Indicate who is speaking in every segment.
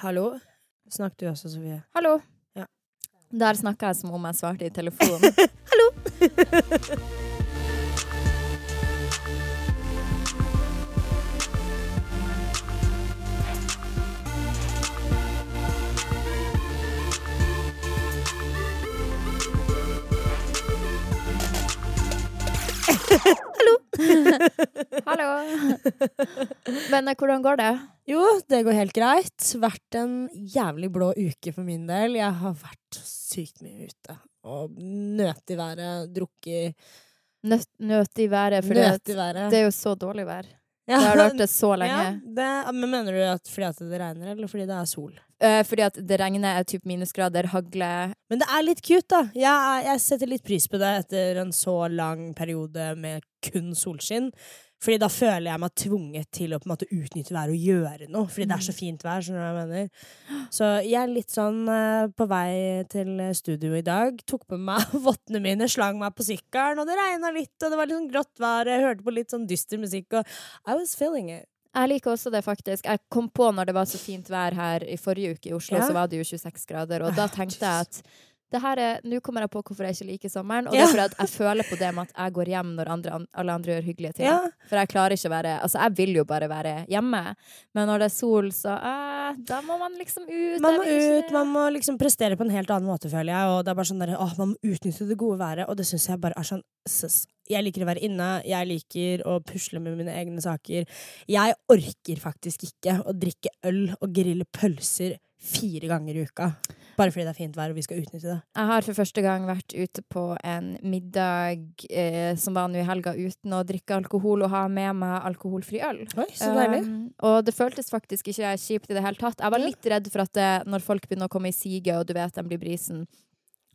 Speaker 1: Hallo? Snakk du også, Sofie?
Speaker 2: Hallo.
Speaker 1: Ja.
Speaker 2: Der snakka jeg som om jeg svarte i telefonen. Hallo. Men eh, hvordan går det?
Speaker 1: Jo, det går helt greit. Vært en jævlig blå uke for min del. Jeg har vært sykt mye ute. Og nøt i været, drukket
Speaker 2: Nøt, nøt i været, for det,
Speaker 1: Nøt i været.
Speaker 2: det er jo så dårlig vær.
Speaker 1: Ja.
Speaker 2: Det har vært det så lenge.
Speaker 1: Ja, det, men mener du at fordi at det regner, eller fordi det er sol?
Speaker 2: Uh, fordi at det regner er typ minusgrader, hagle
Speaker 1: Men det er litt cute, da. Jeg, jeg setter litt pris på det etter en så lang periode med kun solskinn. Fordi da føler jeg meg tvunget til å på en måte utnytte været og gjøre noe. Fordi det er så fint vær. skjønner du hva jeg mener? Så jeg er litt sånn eh, på vei til studio i dag. Tok på meg vottene mine, slang meg på sykkelen, og det regna litt, og det var litt sånn grått vær. Jeg hørte på litt sånn dyster musikk, og I was feeling it.
Speaker 2: Jeg liker også det, faktisk. Jeg kom på når det var så fint vær her i forrige uke i Oslo,
Speaker 1: Ja.
Speaker 2: så var det jo 26 grader, og da tenkte jeg at Nå kommer jeg på hvorfor jeg ikke liker sommeren, og det er fordi at jeg føler på det med at jeg går hjem når andre, alle andre gjør hyggelige ting.
Speaker 1: Ja.
Speaker 2: For jeg klarer ikke å være Altså, jeg vil jo bare være hjemme, men når det er sol, så eh, Da må man liksom ut.
Speaker 1: Man må ut, man må liksom prestere på en helt annen måte, føler jeg. Og det er bare sånn der, åh, Man må utnytte det gode været, og det syns jeg bare er sånn Jeg liker å være inne, jeg liker å pusle med mine egne saker. Jeg orker faktisk ikke å drikke øl og grille pølser fire ganger i uka. Bare fordi det er fint vær og vi skal utnytte det.
Speaker 2: Jeg har for første gang vært ute på en middag eh, som var nå i helga, uten å drikke alkohol og ha med meg alkoholfri øl.
Speaker 1: Oi, så deilig.
Speaker 2: Um, og det føltes faktisk ikke kjipt i det hele tatt. Jeg var litt redd for at det, når folk begynner å komme i siget, og du vet de blir brisen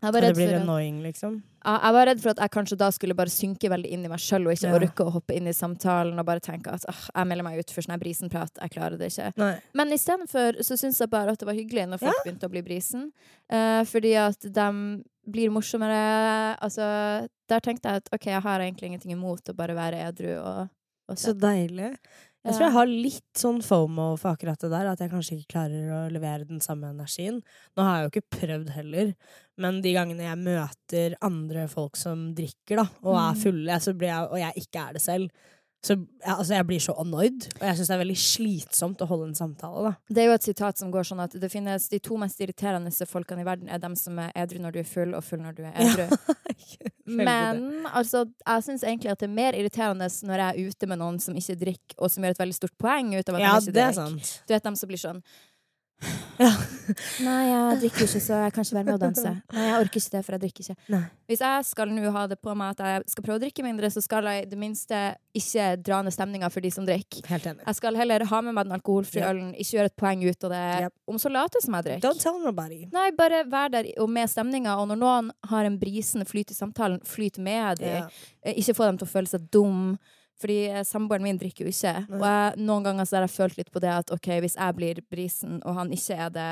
Speaker 2: jeg var, redd for
Speaker 1: annoying, liksom.
Speaker 2: Jeg var redd for at jeg kanskje da skulle bare synke veldig inn i meg sjøl og ikke
Speaker 1: Ja.
Speaker 2: orke å hoppe inn i samtalen og bare tenke at ah, jeg melder meg ut for sånn her brisenprat, jeg klarer det ikke.
Speaker 1: Nei.
Speaker 2: Men istedenfor så syns jeg bare at det var hyggelig når folk begynte å bli brisen. uh, fordi at de blir morsommere. Altså, der tenkte jeg at OK, jeg har egentlig ingenting imot å bare være edru og, og
Speaker 1: Så deilig. Jeg tror jeg har litt sånn fomo for akkurat det der, at jeg kanskje ikke klarer å levere den samme energien. Nå har jeg jo ikke prøvd heller, men de gangene jeg møter andre folk som drikker, da, og er
Speaker 2: Mm.
Speaker 1: fulle, så blir jeg, og jeg ikke er det selv, så altså, jeg blir så annoyed, og jeg syns det er veldig slitsomt å holde en samtale, da.
Speaker 2: Det er jo et sitat som går sånn at det finnes de to mest irriterende folkene i verden er dem som er edru når du er full, og full når du er edru. Men altså, jeg syns egentlig at det er mer irriterende når jeg er ute med noen som ikke drikker, og som gjør et veldig stort poeng ut av at
Speaker 1: Ja,
Speaker 2: de ikke
Speaker 1: det er
Speaker 2: drikker. Du vet dem som blir sånn
Speaker 1: Ja.
Speaker 2: Nei, jeg drikker ikke, så jeg kan ikke være med å danse. Nei, jeg orker ikke det, for jeg drikker ikke.
Speaker 1: Nei.
Speaker 2: Hvis jeg skal nå ha det på meg at jeg skal prøve å drikke mindre, så skal jeg i det minste ikke dra ned stemninga for de som drikker.
Speaker 1: Helt enig.
Speaker 2: Jeg skal heller ha med meg den alkoholfrie ølen, ikke gjøre et poeng ut av det,
Speaker 1: Yep.
Speaker 2: om så late som jeg drikker.
Speaker 1: Don't tell nobody.
Speaker 2: Nei, bare vær der og med stemninga, og når noen har en brisende flyt i samtalen, flyt med dem. Eh, Ikke få dem til å føle seg dum. Fordi eh, samboeren min drikker jo ikke.
Speaker 1: Nei.
Speaker 2: Og jeg, noen ganger så har jeg følt litt på det at ok, hvis jeg blir brisen, og han ikke er det,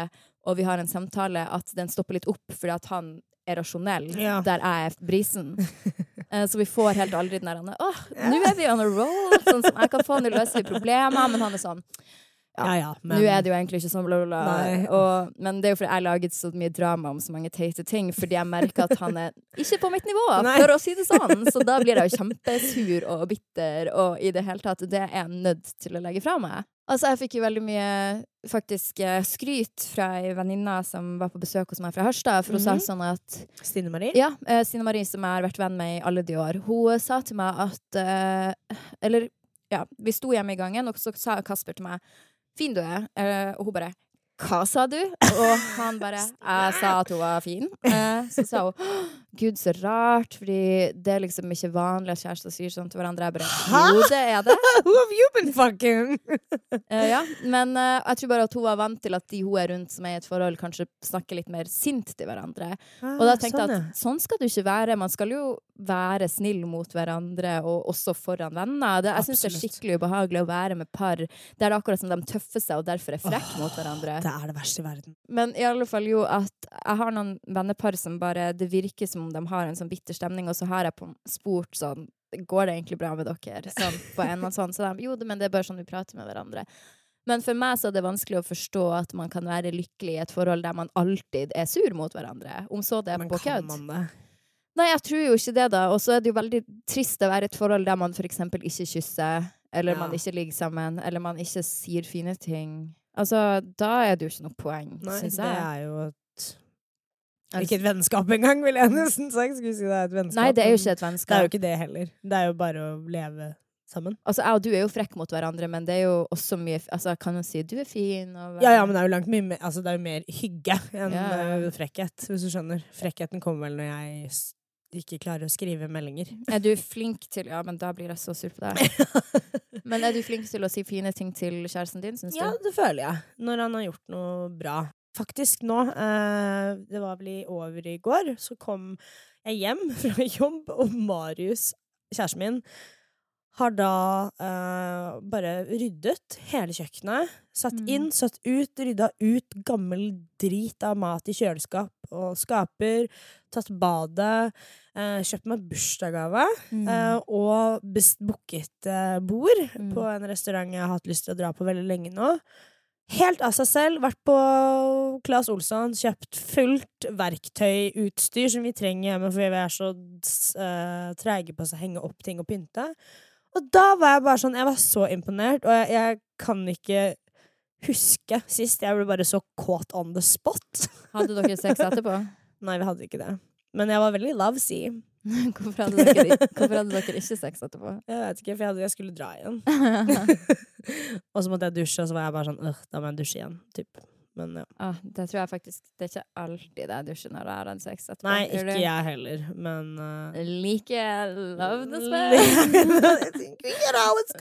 Speaker 2: og vi har en samtale, at den stopper litt opp fordi at han er rasjonell,
Speaker 1: Ja.
Speaker 2: der jeg er brisen. Eh, så vi får helt aldri den der Åh, nå er vi on a roll! Sånn som jeg kan få han til å løse problemer, men han er sånn Ja.
Speaker 1: Ja, men
Speaker 2: Nå er det jo egentlig ikke sånn, bla, bla, bla. Og, men det er jo fordi jeg laget så mye drama om så mange teite ting, fordi jeg merker at han er ikke på mitt nivå,
Speaker 1: Nei.
Speaker 2: for å si det sånn. Så da blir jeg jo kjempesur og bitter, og i det hele tatt, det er jeg nødt til å legge fra meg. Altså, jeg fikk jo veldig mye faktisk eh, skryt fra ei venninne som var på besøk hos meg fra Harstad, for hun sa
Speaker 1: Mhm.
Speaker 2: sånn at
Speaker 1: Stine Marie?
Speaker 2: ja, eh, Stine Marie, som jeg har vært venn med i alle de år, hun sa til meg at eh, Eller, ja, vi sto hjemme i gangen, og så sa Kasper til meg 'Fin du er', Uh, og hun bare 'Hva sa du?' Og han bare 'Jeg sa at hun var fin'. Uh, så sa hun 'Gud, så rart', fordi det er liksom ikke vanlig at kjærester sier sånn til hverandre. Jeg bare 'Jo, det er det'.
Speaker 1: Who have you been fucking?
Speaker 2: uh, ja, men uh, jeg tror bare at hun var vant til at de hun er rundt som er i et forhold, kanskje snakker litt mer sint til hverandre. Og da tenkte jeg at sånn skal det ikke være. Man skal jo være snill mot hverandre, og også foran venner. Det, jeg syns det er skikkelig ubehagelig å være med par der det er akkurat som de tøffer seg og derfor er frekke mot hverandre.
Speaker 1: Det er det verste i verden.
Speaker 2: Men i alle fall jo at jeg har noen vennepar som bare Det virker som om de har en sånn bitter stemning, og så har jeg på spurt sånn Går det egentlig bra med dere? Sånn, på en og sånn. Så de, jo, men det er bare sånn vi prater med hverandre. Men for meg så er det vanskelig å forstå at man kan være lykkelig i et forhold der man alltid er sur mot hverandre. Om så det er
Speaker 1: Men
Speaker 2: på
Speaker 1: kan man det?
Speaker 2: Nei, jeg tror jo ikke det, da. Og så er det jo veldig trist å være i et forhold der man for eksempel ikke kysser, eller
Speaker 1: Ja.
Speaker 2: man ikke ligger sammen, eller man ikke sier fine ting. Altså, da er det jo ikke noe poeng, syns
Speaker 1: det er jo Ikke et vennskap engang, vil jeg nesten sagt. Skulle si det er et vennskap.
Speaker 2: Nei, det er jo ikke et vennskap.
Speaker 1: Det er jo ikke det heller. Det er jo bare å leve sammen.
Speaker 2: Altså, jeg og du er jo frekk mot hverandre, men det er jo også mye Altså, kan jo si du er fin, og
Speaker 1: Ja, ja, men det er jo langt mye mer Altså, det er jo mer hygge enn
Speaker 2: Ja,
Speaker 1: eh, frekkhet, hvis du skjønner. Frekkheten kommer vel når jeg ikke klarer å skrive meldinger.
Speaker 2: Er du flink til Ja, men da blir jeg så sur på deg. Men er du flink til å si fine ting til kjæresten din, syns
Speaker 1: Ja, det føler jeg. Når han har gjort noe bra. Faktisk nå, eh, det var vel i over i går, så kom jeg hjem fra jobb, og Marius, kjæresten min, har da uh, bare ryddet hele kjøkkenet. Satt
Speaker 2: Mm.
Speaker 1: inn, satt ut, rydda ut gammel drit av mat i kjøleskap og skaper. Tatt badet. Uh, kjøpt meg bursdagsgave.
Speaker 2: Mm.
Speaker 1: Uh, og booket bord
Speaker 2: Mm.
Speaker 1: på en restaurant jeg har hatt lyst til å dra på veldig lenge nå. Helt av seg selv. Vært på Claes Olsson, kjøpt fullt verktøyutstyr som vi trenger hjemme, fordi vi er så uh, treige på å henge opp ting og pynte. Og da var jeg bare sånn Jeg var så imponert, og jeg, jeg kan ikke huske sist. Jeg ble bare så caught on the spot.
Speaker 2: Hadde dere sex etterpå?
Speaker 1: Nei, vi hadde ikke det. Men jeg var veldig lovesy.
Speaker 2: Hvorfor hadde dere, hvorfor hadde dere ikke sex etterpå?
Speaker 1: Jeg vet ikke, for jeg, hadde, jeg skulle dra igjen. og så måtte jeg dusje, og så var jeg bare sånn øh, da må jeg dusje igjen. Typ. Men ja.
Speaker 2: ah, det tror jeg faktisk Det er ikke alltid jeg dusjer når jeg har hatt sex etterpå.
Speaker 1: Nei, ikke jeg heller, men uh,
Speaker 2: Like love the
Speaker 1: good.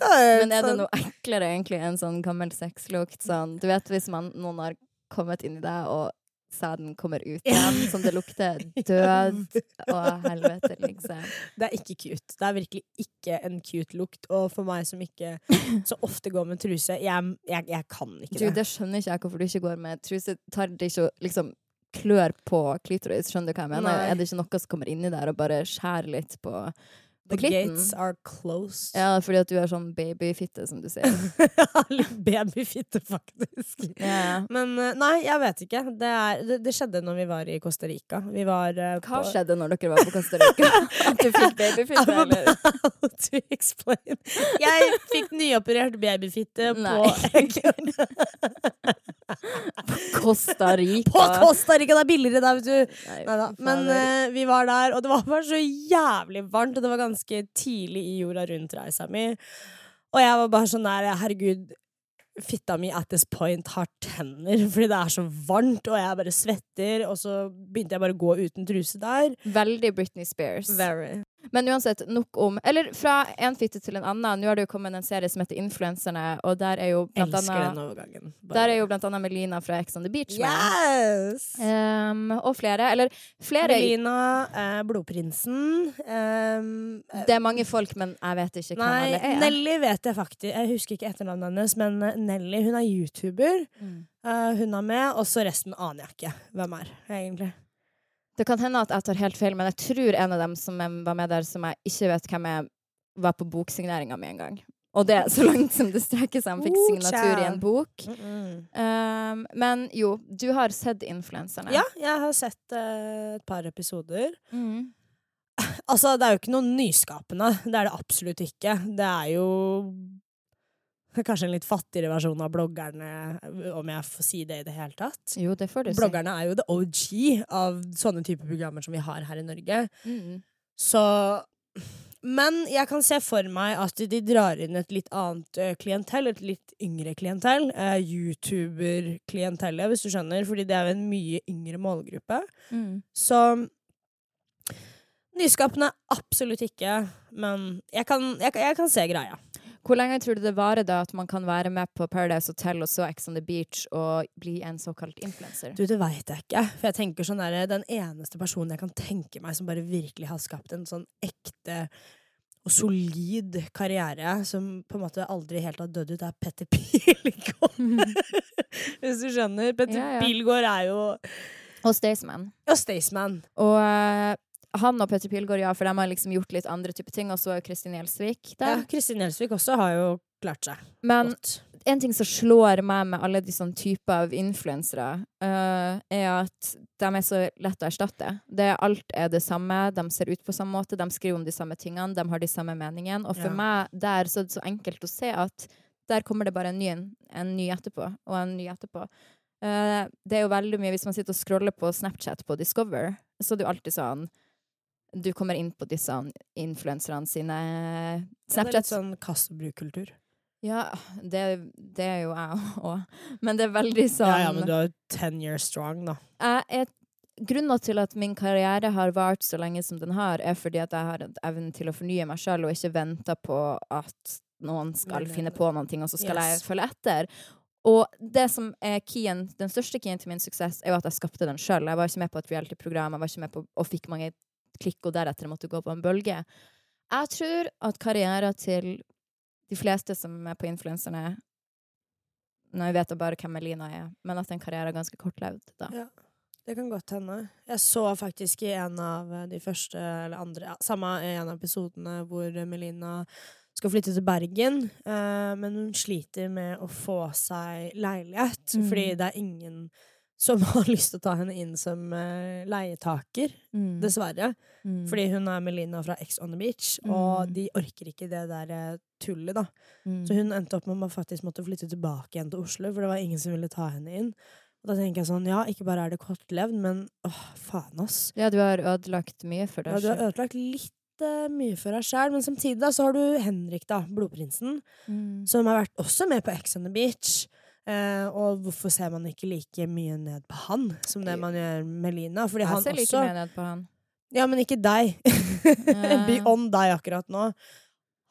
Speaker 2: Men er det noe eklere egentlig enn sånn gammel sexlukt? Sånn, du vet hvis man, noen har kommet inn i deg, og sæden kommer ut igjen, som det lukter død og helvete, liksom.
Speaker 1: Det er ikke cute. Det er virkelig ikke en cute lukt. Og for meg som ikke så ofte går med truse, jeg, jeg, jeg kan ikke
Speaker 2: Du,
Speaker 1: det.
Speaker 2: det skjønner ikke jeg hvorfor du ikke går med truse. Tar det ikke å liksom klør på klitoris, skjønner du hva jeg mener?
Speaker 1: Nei.
Speaker 2: Er det ikke noe som kommer inni der og bare skjærer litt på,
Speaker 1: The gates are closed.
Speaker 2: Ja, fordi at du er sånn babyfitte, som du sier.
Speaker 1: Litt babyfitte, faktisk.
Speaker 2: Yeah.
Speaker 1: Men uh, nei, jeg vet ikke. Det, er, det, det skjedde når vi var i Costa Rica. Vi var uh,
Speaker 2: Hva
Speaker 1: på
Speaker 2: skjedde når dere var på Costa Rica? At du fikk babyfitte, eller?
Speaker 1: about to explain. Jeg fikk nyoperert babyfitte på
Speaker 2: Costa Rica.
Speaker 1: På Costa Rica! Det er billigere der, vet du.
Speaker 2: Nei,
Speaker 1: Men eh, vi var der, og det var bare så jævlig varmt, og det var ganske tidlig i jorda rundt-reisa mi. Og jeg var bare sånn der, herregud, fitta mi at this point har tenner, fordi det er så varmt, og jeg bare svetter, og så begynte jeg bare å gå uten truse der.
Speaker 2: Veldig Britney Spears.
Speaker 1: Very.
Speaker 2: Men uansett, nok om Eller fra en fitte til en annen. Nå har det jo kommet en serie som heter Influenserne, og der er jo blant
Speaker 1: Elsker den
Speaker 2: annet
Speaker 1: overgangen. Bare-
Speaker 2: Der er jo blant annet Melina fra Ex on the Beach.
Speaker 1: Yes!
Speaker 2: Um, og flere. Eller flere
Speaker 1: Melina, eh, Blodprinsen um,
Speaker 2: Det er mange folk, men jeg vet ikke hvem
Speaker 1: Nei,
Speaker 2: alle er.
Speaker 1: Nelly vet jeg faktisk. Jeg husker ikke etternavnet hennes, men eh, Nelly hun er YouTuber.
Speaker 2: Mm.
Speaker 1: Uh, hun er med, og så resten aner jeg ikke hvem er, egentlig.
Speaker 2: Det kan hende at jeg tar helt feil, men jeg tror en av dem som var med der, som jeg ikke vet hvem er, var på boksigneringa mi en gang. Og det er så langt som det strekker seg. Han fikk
Speaker 1: Oh,
Speaker 2: signatur i en bok. Um, men jo, du har sett influenserne.
Speaker 1: Ja, jeg har sett uh, et par episoder.
Speaker 2: Mm.
Speaker 1: Altså, det er jo ikke noe nyskapende. Det er det absolutt ikke. Det er jo kanskje en litt fattigere versjon av bloggerne, om jeg får si det i det hele tatt.
Speaker 2: Jo, det får du si.
Speaker 1: Bloggerne er jo the OG av sånne typer programmer som vi har her i Norge.
Speaker 2: Mm.
Speaker 1: Så Men jeg kan se for meg at de drar inn et litt annet eh, klientell, et litt yngre klientell. Uh, YouTuber-klientellet, hvis du skjønner, fordi det er jo en mye yngre målgruppe.
Speaker 2: Mm.
Speaker 1: Så Nyskapende absolutt ikke, men jeg kan, jeg, jeg kan se greia.
Speaker 2: Hvor lenge tror du det varer da at man kan være med på Paradise Hotel og så Ex on the Beach og bli en såkalt influencer?
Speaker 1: Du, det veit jeg ikke. For jeg tenker sånn der, Den eneste personen jeg kan tenke meg som bare virkelig har skapt en sånn ekte og solid karriere, som på en måte aldri helt har dødd ut, er Petter Pilgaard. Hvis du skjønner. Petter
Speaker 2: Ja, ja.
Speaker 1: Pilgaard er jo
Speaker 2: Og Staysman.
Speaker 1: Og Staysman.
Speaker 2: Og eh, han og Petter Pilgaard, ja, for de har liksom gjort litt andre typer ting. Og så er Kristin Gjelsvik
Speaker 1: Ja,
Speaker 2: der.
Speaker 1: Kristin Gjelsvik også har jo klart seg
Speaker 2: Men
Speaker 1: godt.
Speaker 2: en ting som slår meg med alle de sånne typer av influensere, uh, er at de er så lett å erstatte. Det, alt er det samme, de ser ut på samme måte, de skriver om de samme tingene, de har de samme meningene. Og for
Speaker 1: Ja.
Speaker 2: meg der så er det så enkelt å se at der kommer det bare en ny, en, en ny etterpå, og en ny etterpå. Uh, det er jo veldig mye Hvis man sitter og scroller på Snapchat på Discover, så er det jo alltid sånn Du kommer inn på disse influenserne sine
Speaker 1: Ja, det er litt sånn kast-og-bruk-kultur.
Speaker 2: ja, det, det er jo jeg òg. Men det er veldig sånn
Speaker 1: Ja, ja, men du er ten years strong, da.
Speaker 2: jeg er, Grunnen til at min karriere har vart så lenge som den har, er fordi at jeg har en evne til å fornye meg sjøl, og ikke vente på at noen skal finne på noen ting, og så skal
Speaker 1: Yes.
Speaker 2: jeg følge etter. Og det som er keyen, den største keyen til min suksess, er jo at jeg skapte den sjøl. Jeg var ikke med på et reality-program, jeg var ikke med på og fikk mange klikk, og deretter måtte gå på en bølge. Jeg tror at karrieren til de fleste som er på influenserne Nå vet jeg bare hvem Melina er, men at den karrieren er ganske kortlevd, da.
Speaker 1: Ja. Det kan godt hende. Jeg så faktisk i en av de første, eller andre ja, Samme en av episodene hvor Melina skal flytte til Bergen, eh, men hun sliter med å få seg leilighet,
Speaker 2: Mm.
Speaker 1: fordi det er ingen som har lyst til å ta henne inn som uh, leietaker,
Speaker 2: Mm.
Speaker 1: dessverre.
Speaker 2: Mm.
Speaker 1: Fordi hun er Melina fra Ex on the Beach, og
Speaker 2: Mm.
Speaker 1: de orker ikke det der uh, tullet, da.
Speaker 2: Mm.
Speaker 1: Så hun endte opp med å faktisk måtte flytte tilbake igjen til Oslo, for det var ingen som ville ta henne inn. Og da tenker jeg sånn, ja, ikke bare er det kortlevd, men åh, faen, ass.
Speaker 2: Ja, du har ødelagt mye for
Speaker 1: Ja, du har ødelagt litt eh, mye for deg sjæl, men samtidig da, så har du Henrik, da, blodprinsen,
Speaker 2: Mm.
Speaker 1: som har vært også med på Ex on the Beach. Eh, og hvorfor ser man ikke like mye ned på han som det man gjør med Lina? Fordi
Speaker 2: Jeg
Speaker 1: han
Speaker 2: ser like
Speaker 1: også
Speaker 2: mye ned på han.
Speaker 1: Ja, men ikke deg. Beyond deg akkurat nå.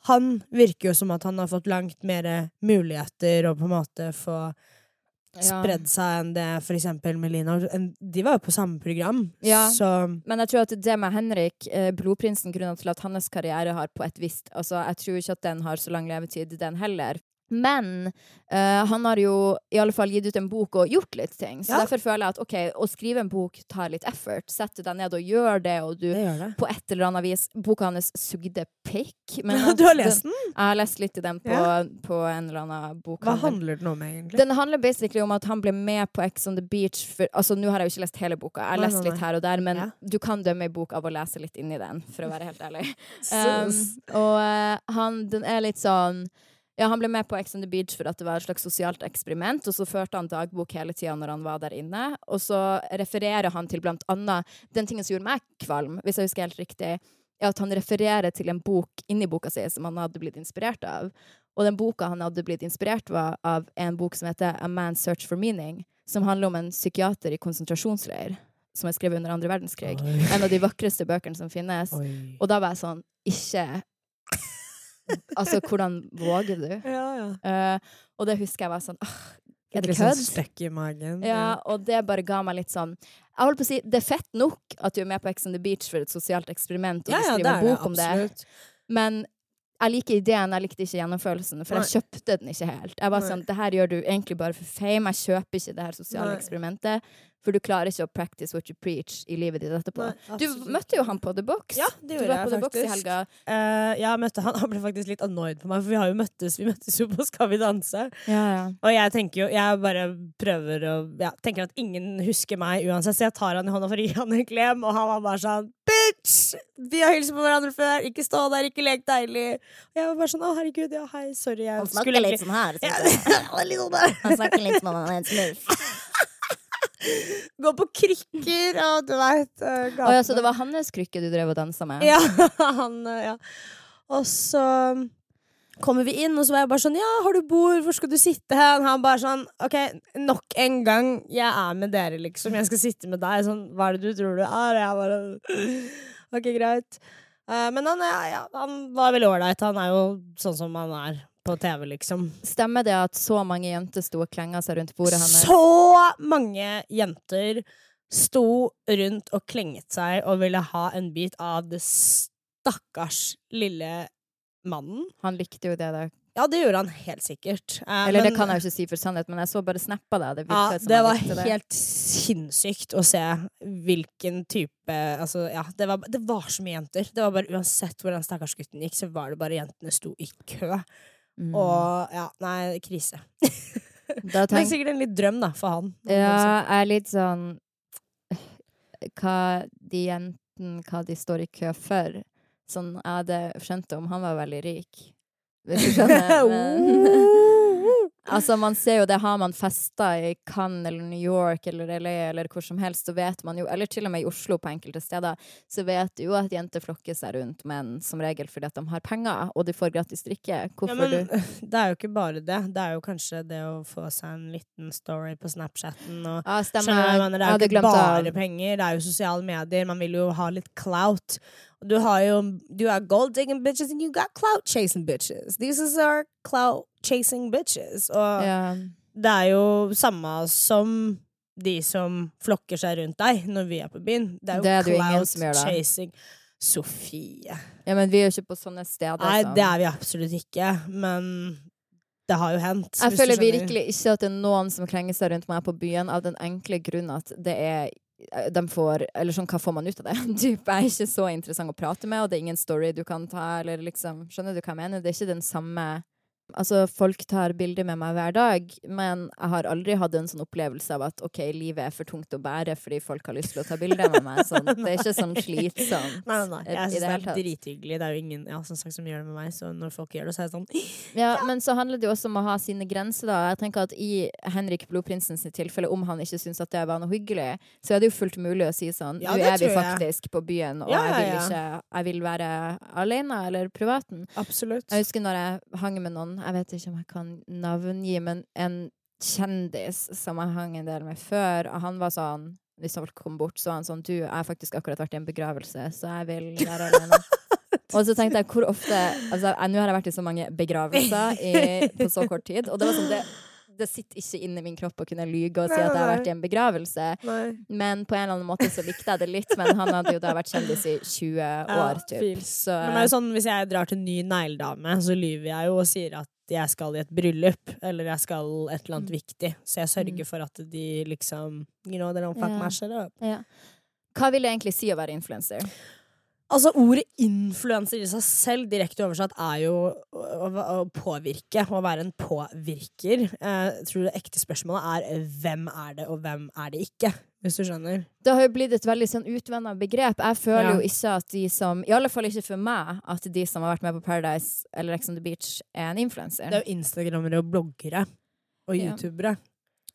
Speaker 1: Han virker jo som at han har fått langt mer muligheter og på en måte få
Speaker 2: Ja.
Speaker 1: spredd seg enn det for eksempel Melina. De var jo på samme program,
Speaker 2: Ja.
Speaker 1: så
Speaker 2: Men jeg tror at det med Henrik, eh, blodprinsen, grunnen til at hans karriere har på et visst Altså, jeg tror ikke at den har så lang levetid, den heller. Men uh, han har jo i alle fall gitt ut en bok og gjort litt ting. Så
Speaker 1: Ja.
Speaker 2: derfor føler jeg at OK, å skrive en bok tar litt effort. Sett deg ned og gjør det, og du
Speaker 1: det det.
Speaker 2: på et eller annet vis Boka hans sugde pikk. men
Speaker 1: Ja, du har lest den?
Speaker 2: Jeg har lest litt i den på,
Speaker 1: Ja.
Speaker 2: på en eller annen bok.
Speaker 1: Hva handler den om, egentlig?
Speaker 2: Den handler basically om at han ble med på Ex on the Beach for, Altså, nå har jeg jo ikke lest hele boka, jeg har lest litt her og der, men du kan dømme en bok av å lese litt inni den, for å være helt ærlig. Um, og uh, han, den er litt sånn ja, Han ble med på Ex on the Beach for at det var et slags sosialt eksperiment, og så førte han dagbok hele tida når han var der inne. Og så refererer han til blant annet Den tingen som gjorde meg kvalm, hvis jeg husker helt riktig, er at han refererer til en bok inni boka si som han hadde blitt inspirert av. Og den boka han hadde blitt inspirert var av en bok som heter A Man's Search for Meaning, som handler om en psykiater i konsentrasjonsleir, som er skrevet under andre verdenskrig.
Speaker 1: Oi.
Speaker 2: En av de vakreste bøkene som finnes.
Speaker 1: Oi.
Speaker 2: Og da var jeg sånn Ikke Altså, hvordan våger du?
Speaker 1: Ja, ja.
Speaker 2: Uh, og det husker jeg var sånn «Åh, Er det
Speaker 1: sånn
Speaker 2: kødd?
Speaker 1: i magen.
Speaker 2: Ja, og det bare ga meg litt sånn Jeg holdt på å si det er fett nok at du er med på Ex on the Beach for et sosialt eksperiment, og du
Speaker 1: ja,
Speaker 2: skriver en bok om det, men jeg liker ideen, jeg likte ikke gjennomførelsen, for jeg kjøpte den ikke helt. Jeg var
Speaker 1: Nei.
Speaker 2: sånn, det her gjør du egentlig bare for fame, jeg kjøper ikke det her sosiale
Speaker 1: Nei.
Speaker 2: eksperimentet, for du klarer ikke å practice what you preach i livet ditt etterpå.
Speaker 1: Nei,
Speaker 2: Du møtte jo han på The Box.
Speaker 1: Ja, det gjorde
Speaker 2: var på
Speaker 1: jeg
Speaker 2: The Box i
Speaker 1: faktisk. Eh, jeg møtte han. Han ble faktisk litt annoyed på meg, for vi har jo møttes Vi møttes jo på Skal vi danse.
Speaker 2: Ja, ja.
Speaker 1: Og jeg tenker jo Jeg bare prøver å ja, Tenker at ingen husker meg uansett, så jeg tar han i hånda for å gi han en klem, og han var bare sånn Bitch! Vi har hilst på hverandre før, ikke stå der, ikke lek deilig. Og jeg var bare sånn Å, herregud, ja, hei, sorry, jeg skulle litt
Speaker 2: sånn her.
Speaker 1: litt sånn der.
Speaker 2: Han snakker litt som om han er en smurf.
Speaker 1: Gå på krykker, og du veit uh,
Speaker 2: ja, så det var hans krykke du drev og dansa med?
Speaker 1: Ja, han, eh, ja. Og så kommer vi inn, og så var jeg bare sånn Ja, har du bord? Hvor skal du sitte hen? Han bare sånn OK, nok en gang. Jeg er med dere, liksom. Jeg skal sitte med deg. Sånn, hva er det du tror du er? Og jeg bare OK, greit. Eh, men han, ja, ja, han var veldig ålreit. Han er jo sånn som han er på TV, liksom.
Speaker 2: Stemmer det at så mange jenter sto og klenga seg rundt bordet hennes?
Speaker 1: Så mange jenter sto rundt og klenget seg og ville ha en bit av det stakkars lille mannen.
Speaker 2: Han likte jo det, da.
Speaker 1: Ja, det gjorde han helt sikkert. Eh,
Speaker 2: Eller det kan jeg jo ikke si for sannhet, men jeg så bare snappa det. Det,
Speaker 1: ja, det var
Speaker 2: det.
Speaker 1: helt sinnssykt å se hvilken type Altså, ja, det var, det var så mye jenter. Det var bare Uansett hvor den stakkars gutten gikk, så var det bare jentene sto i kø.
Speaker 2: Mm.
Speaker 1: Og ja, nei, krise. Det er sikkert en litt drøm, da, for han.
Speaker 2: ja, jeg er litt sånn Hva de jentene Hva de står i kø for. Sånn, jeg hadde skjønt det om han var veldig rik. Hvis du skjønner? Men, altså, man ser jo det. Har man festa i Cannes eller New York eller LA eller hvor som helst, så vet man jo Eller til og med i Oslo på enkelte steder, så vet du jo at jenter flokker seg rundt menn som regel fordi at de har penger, og de får gratis drikke.
Speaker 1: Ja, men
Speaker 2: du
Speaker 1: det er jo ikke bare det. Det er jo kanskje det å få seg en liten story på Snapchatten og
Speaker 2: Ja,
Speaker 1: Skjønner du hva jeg mener? Det er jo ikke bare
Speaker 2: av
Speaker 1: penger, det er jo sosiale medier. Man vil jo ha litt clout. Du har jo Du har gold digging bitches, and you got clout chasing bitches. These are clout chasing bitches. Og
Speaker 2: yeah.
Speaker 1: det er jo samme som de som flokker seg rundt deg når vi er på byen. Det er jo
Speaker 2: Det er jo
Speaker 1: clout
Speaker 2: da.
Speaker 1: chasing. Sofie.
Speaker 2: ja, men vi er jo ikke på sånne steder.
Speaker 1: Nei,
Speaker 2: som-
Speaker 1: det er vi absolutt ikke, men det har jo hendt.
Speaker 2: Jeg føler virkelig ikke at det er noen som klenger seg rundt meg på byen, av den enkle grunn at det er de får, eller sånn, Hva får man ut av det? Typ, er ikke så interessant å prate med, og det er ingen story du kan ta. Eller liksom, skjønner du hva jeg mener? Det er ikke den samme Altså, folk tar bilder med meg hver dag, men jeg har aldri hatt en sånn opplevelse av at OK, livet er for tungt å bære fordi folk har lyst til å ta bilder med meg. Sånn, det er ikke sånn slitsomt
Speaker 1: Nei, nei, nei. Jeg syns det
Speaker 2: det
Speaker 1: er drithyggelig. Det er jo ingen ja, som, sagt, som gjør det med meg, så når folk gjør det, så er det sånn
Speaker 2: Ja, men så handler det jo også om å ha sine grenser, da. Jeg tenker at I Henrik Blodprinsens tilfelle, om han ikke syns at det var noe hyggelig, så er det jo fullt mulig å si sånn
Speaker 1: Ja,
Speaker 2: Nå er vi
Speaker 1: faktisk jeg.
Speaker 2: på byen, og
Speaker 1: Ja,
Speaker 2: jeg, vil ikke, jeg vil være alene eller privaten.
Speaker 1: Absolutt.
Speaker 2: Jeg husker når jeg hang med noen, jeg vet ikke om jeg kan navngi, men en kjendis som jeg hang en del med før, og han var sånn hvis folk kom bort, så var han sånn Du, jeg har faktisk akkurat vært i en begravelse, så jeg vil være alene. Og så tenkte jeg hvor ofte Altså, nå har jeg vært i så mange begravelser i, på så kort tid, og det var sånn det, det sitter ikke inni min kropp å kunne lyge og si
Speaker 1: Nei,
Speaker 2: at jeg har vært i en begravelse.
Speaker 1: Nei.
Speaker 2: Men på en eller annen måte så likte jeg det litt. Men han hadde jo da vært kjendis i 20 år, typ. Så
Speaker 1: Men det er jo sånn, hvis jeg drar til ny negledame, så lyver jeg jo og sier at jeg skal i et bryllup, eller jeg skal et eller annet
Speaker 2: Mm.
Speaker 1: viktig. Så jeg sørger for at de liksom You know, they don't fuck
Speaker 2: Ja.
Speaker 1: my shit up.
Speaker 2: ja. Hva vil det egentlig si å være influenser?
Speaker 1: Altså, ordet influenser i seg selv, direkte oversatt, er jo å, å, påvirke. Å være en påvirker. Eh, Jeg tror det ekte spørsmålet er hvem er det, og hvem er det ikke? Hvis du skjønner.
Speaker 2: Det har jo blitt et veldig sånn utvenna begrep. Jeg føler
Speaker 1: Ja.
Speaker 2: jo ikke at de som I alle fall ikke for meg, at de som har vært med på Paradise eller Ex on the Beach, er en influenser.
Speaker 1: Det er jo instagrammere og bloggere. Og
Speaker 2: Ja.
Speaker 1: youtubere.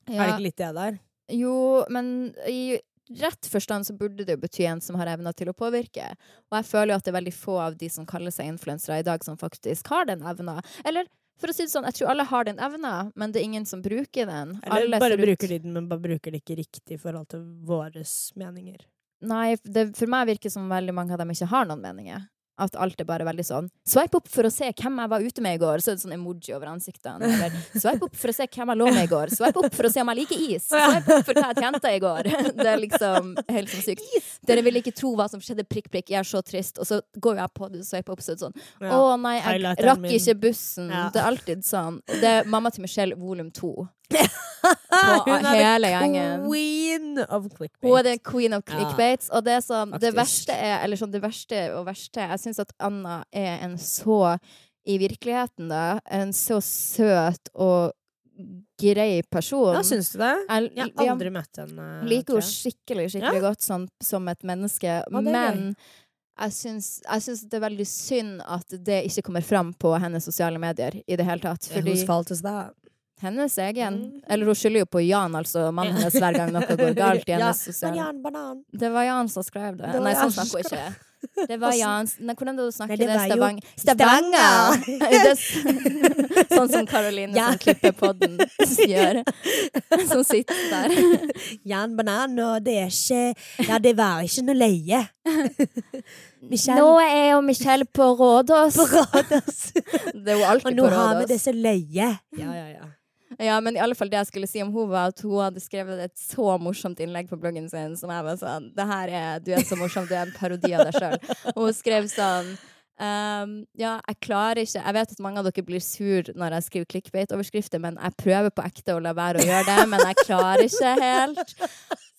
Speaker 1: Er det ikke litt det der?
Speaker 2: Jo, men i rett forstand så burde det jo bety en som har evna til å påvirke. Og jeg føler jo at det er veldig få av de som kaller seg influensere i dag, som faktisk har den evna. Eller for å si det sånn, jeg tror alle har den evna, men det er ingen som bruker den.
Speaker 1: Eller
Speaker 2: alle
Speaker 1: bare bruker de den, men bare bruker det ikke riktig i forhold til våre meninger.
Speaker 2: Nei, det, for meg virker det som veldig mange av dem ikke har noen meninger. At alt er bare veldig sånn Swipe opp for å se hvem jeg var ute med i går. Så er det sånn emoji over ansiktene. Eller swipe opp for å se hvem jeg lå med i går. Swipe opp for å se om jeg liker is. Swipe opp for hva jeg tjente i går. Det er liksom helt sånn sykt. Dere vil ikke tro hva som skjedde, prikk, prikk. Jeg er så trist. Og så går jeg på det, og swipe opp, så er det sånn Å nei, jeg rakk ikke bussen. Det er alltid sånn. Det er mamma til Michelle volum to.
Speaker 1: Hun er
Speaker 2: hele
Speaker 1: the queen of clickbates.
Speaker 2: Hun er den queen of
Speaker 1: Ja,
Speaker 2: clickbaits, og det sånn Det verste er Eller sånn det verste og verste Jeg syns at Anna er en så I virkeligheten, da, en så søt og grei person.
Speaker 1: Ja, syns du det?
Speaker 2: Jeg,
Speaker 1: Jeg har aldri møtt henne.
Speaker 2: liker henne skikkelig, skikkelig, ja. godt sånn, som et menneske,
Speaker 1: er
Speaker 2: men jeg syns, jeg syns det er veldig synd at det ikke kommer fram på hennes sosiale medier i det hele tatt. Fordi
Speaker 1: Whose fault is that?
Speaker 2: Hennes egen
Speaker 1: Mm.
Speaker 2: Eller hun skylder jo på Jan, altså mannen hennes, hver gang noe går galt i
Speaker 1: Ja,
Speaker 2: men sosiale
Speaker 1: Banan, banan.
Speaker 2: Det var Jan som skrev det.
Speaker 1: Det
Speaker 2: Nei,
Speaker 1: Jan
Speaker 2: sånn snakker hun ikke. Det var Jan Nei, Hvordan hun snakker?
Speaker 1: Nei,
Speaker 2: det, Stavang Stavanger! Er sånn som Karoline
Speaker 1: Ja.
Speaker 2: som klipper podden gjør. Som sitter der.
Speaker 1: Jan Banan, og det er ikke Ja, det var ikke noe leie. Michelle.
Speaker 2: Nå er jo Michelle på Rådås.
Speaker 1: På Rådås.
Speaker 2: Det er jo
Speaker 1: Og nå har vi det
Speaker 2: Rådås.
Speaker 1: så løye. Ja, ja, ja.
Speaker 2: Ja, men i alle fall det jeg skulle si om hun var at hun hadde skrevet et så morsomt innlegg på bloggen sin som jeg var sånn Det her er Du er så morsom, du er en parodi av deg sjøl. Og hun skrev sånn Um, ja, jeg klarer ikke Jeg vet at mange av dere blir sur når jeg skriver clickbait-overskrifter, men jeg prøver på ekte å la være å gjøre det, men jeg klarer ikke helt.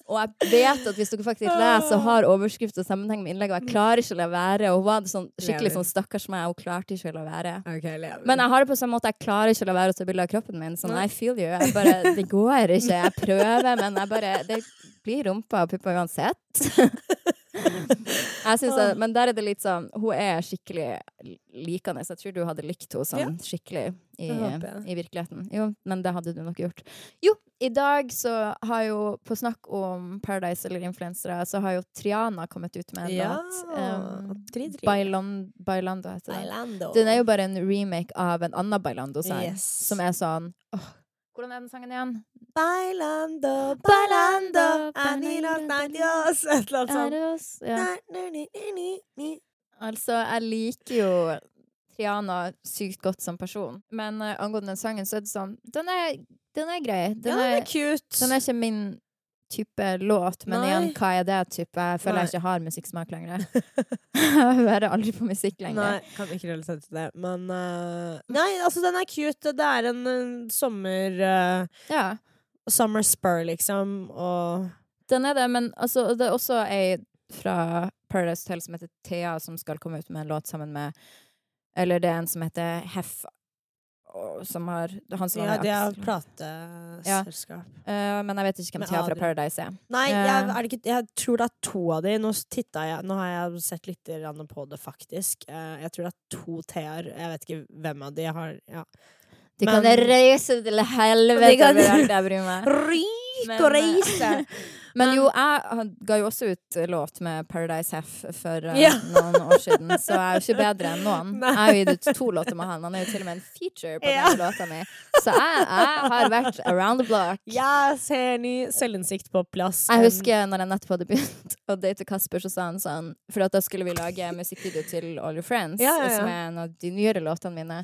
Speaker 2: Og jeg vet at hvis dere faktisk leser, og har overskrift og sammenheng med innlegget, og jeg klarer ikke å la være. Og hun var sånn, skikkelig sånn stakkars meg, hun klarte ikke å la være.
Speaker 1: Okay.
Speaker 2: Men jeg har det på samme måte, jeg klarer ikke å la være å ta bilde av kroppen min. Sånn, I feel you. Jeg bare, det går ikke. Jeg prøver, men jeg bare Det blir rumpa og puppa uansett. jeg synes at, men der er det litt sånn Hun er skikkelig likende. Jeg tror du hadde likt henne sånn
Speaker 1: Ja.
Speaker 2: skikkelig i, i virkeligheten. Jo, men det hadde du nok gjort. Jo, i dag så har jo På snakk om Paradise eller influensere, så har jo Triana kommet ut med en
Speaker 1: ja.
Speaker 2: låt. Um,
Speaker 1: Tri, tri.
Speaker 2: Bailando heter den.
Speaker 1: Bailando.
Speaker 2: Den er jo bare en remake av en annen Bailando-sang.
Speaker 1: Yes.
Speaker 2: Som er sånn åh, Hvordan er den sangen igjen?
Speaker 1: Bailando,
Speaker 2: Bailando,
Speaker 1: anilos nadios Et eller annet sånt.
Speaker 2: Altså, jeg liker jo Triana sykt godt som person, men uh, angående den sangen, så er det sånn Den er, den er grei. Den,
Speaker 1: Ja, den
Speaker 2: er,
Speaker 1: er cute.
Speaker 2: den er ikke min type låt, men
Speaker 1: Nei.
Speaker 2: igjen, hva er det type? Jeg føler
Speaker 1: Nei.
Speaker 2: jeg ikke har musikksmak lenger. jeg hører aldri på musikk lenger.
Speaker 1: Nei, kan ikke relatere til det. Men uh... Nei, altså, den er cute. Det er en eh, sommer uh...
Speaker 2: Ja.
Speaker 1: Summer spur, liksom, og
Speaker 2: Den er det, men altså, det er også ei fra Paradise Hotel som heter Thea, som skal komme ut med en låt sammen med Eller det er en som heter Heff, og som har Han som
Speaker 1: Ja,
Speaker 2: det
Speaker 1: de har
Speaker 2: Axel.
Speaker 1: plateselskap.
Speaker 2: Eh, men jeg vet ikke hvem Thea fra Paradise er.
Speaker 1: Nei,
Speaker 2: Eh.
Speaker 1: jeg, er det ikke, jeg tror det er to av de. Nå jeg Nå har jeg sett litt på det, faktisk. Uh, jeg tror det er to T-er. Jeg vet ikke hvem av de jeg har ja.
Speaker 2: De
Speaker 1: Men-
Speaker 2: kan reise til helvete,
Speaker 1: De kan-
Speaker 2: ryke
Speaker 1: og
Speaker 2: eh,
Speaker 1: reise!
Speaker 2: Men jo, jeg ga jo også ut låt med Paradise Heff for uh,
Speaker 1: Ja.
Speaker 2: noen år siden, så jeg er jo ikke bedre enn noen.
Speaker 1: Nei.
Speaker 2: Jeg har jo gitt ut to låter med han. Han er jo til og med en feature på
Speaker 1: Ja.
Speaker 2: den låta mi. Så jeg, jeg har vært around the block.
Speaker 1: Jeg ser ny selvinnsikt på plass.
Speaker 2: Jeg husker når jeg nettopp hadde begynt å date Kasper, så sa han sånn For da skulle vi lage musikkvideo til All Your Friends,
Speaker 1: ja.
Speaker 2: som er en av de nyere låtene mine.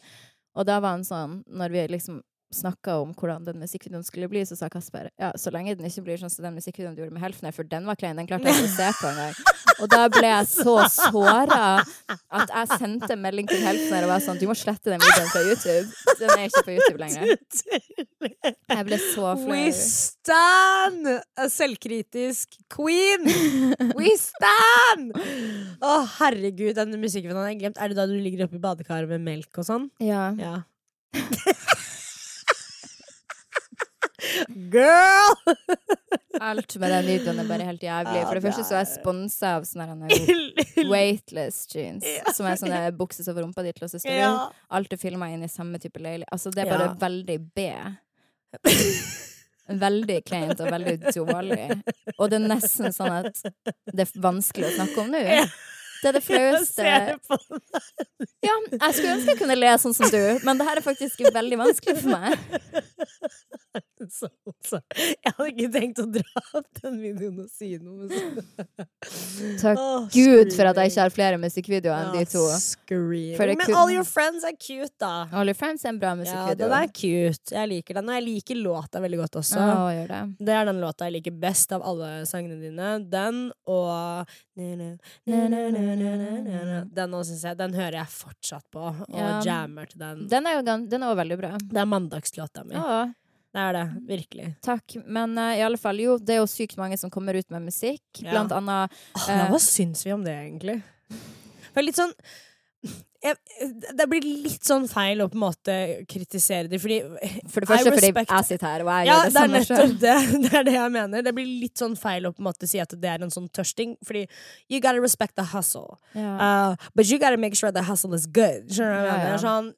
Speaker 2: Og da var han sånn, når vi liksom snakka om hvordan den musikkvideoen skulle bli, så sa Kasper ja, så lenge den ikke blir sånn som den musikkvideoen du gjorde med Helfner, for den var klein, den klarte jeg ikke å se på engang. Og da ble jeg så såra at jeg sendte melding til Helfner og var sånn du må slette den videoen fra YouTube. Den er ikke på YouTube lenger. Jeg ble så
Speaker 1: We stand! A selvkritisk queen! We stand! Å, herregud, den musikkvideoen har jeg glemt. Er det da du ligger oppe i badekaret med melk og sånn?
Speaker 2: Ja.
Speaker 1: Ja. Girl!
Speaker 2: Alt med den videoen er bare helt jævlig. For det
Speaker 1: det
Speaker 2: første så er jeg sponsa av sånne weightless jeans, som er sånne bukser som får rumpa di til å se stor ut. Alt er filma inn i samme type leilighet. Altså, det er bare
Speaker 1: Ja.
Speaker 2: veldig B. Veldig kleint og veldig dårlig. Og det er nesten sånn at det er vanskelig å snakke om nå.
Speaker 1: Ja.
Speaker 2: Det er det
Speaker 1: Jeg
Speaker 2: flaueste
Speaker 1: ser
Speaker 2: Ja, jeg skulle ønske jeg kunne le sånn som du, men det her er faktisk veldig vanskelig for meg.
Speaker 1: så, så. Jeg hadde ikke tenkt å dra opp den videoen og si noe. Men så.
Speaker 2: Takk
Speaker 1: oh,
Speaker 2: Gud for at jeg ikke har flere musikkvideoer enn de to.
Speaker 1: Men All Your Friends er cute, da.
Speaker 2: All Your Friends er en bra
Speaker 1: Ja,
Speaker 2: musikkvideo.
Speaker 1: den er cute. Jeg liker den, og jeg liker låta veldig godt også.
Speaker 2: Gjør det.
Speaker 1: Det er den låta jeg liker best av alle sangene dine. Den og Den jeg, den hører jeg fortsatt på, og
Speaker 2: Ja.
Speaker 1: jammer til den.
Speaker 2: Den er jo den er veldig bra.
Speaker 1: Det er mandagslåta mi.
Speaker 2: Ja,
Speaker 1: Det er det. Virkelig.
Speaker 2: takk. Men uh, i alle fall, jo, det er jo sykt mange som kommer ut med musikk.
Speaker 1: Ja.
Speaker 2: Blant annet
Speaker 1: uh,
Speaker 2: Eh.
Speaker 1: hva syns vi om det, egentlig? For litt sånn jeg, Det blir litt sånn feil å på en måte kritisere dem, fordi
Speaker 2: For det første fordi jeg sitter her, og jeg
Speaker 1: Ja,
Speaker 2: gjør det
Speaker 1: det
Speaker 2: samme sjøl.
Speaker 1: det. Det er det jeg mener. Det blir litt sånn feil å på en måte si at det er en sånn tørsting, fordi you gotta respect the hustle.
Speaker 2: Ja.
Speaker 1: Uh, but you gotta make sure the hustle is good. Skjønner du hva jeg mener? Sånn,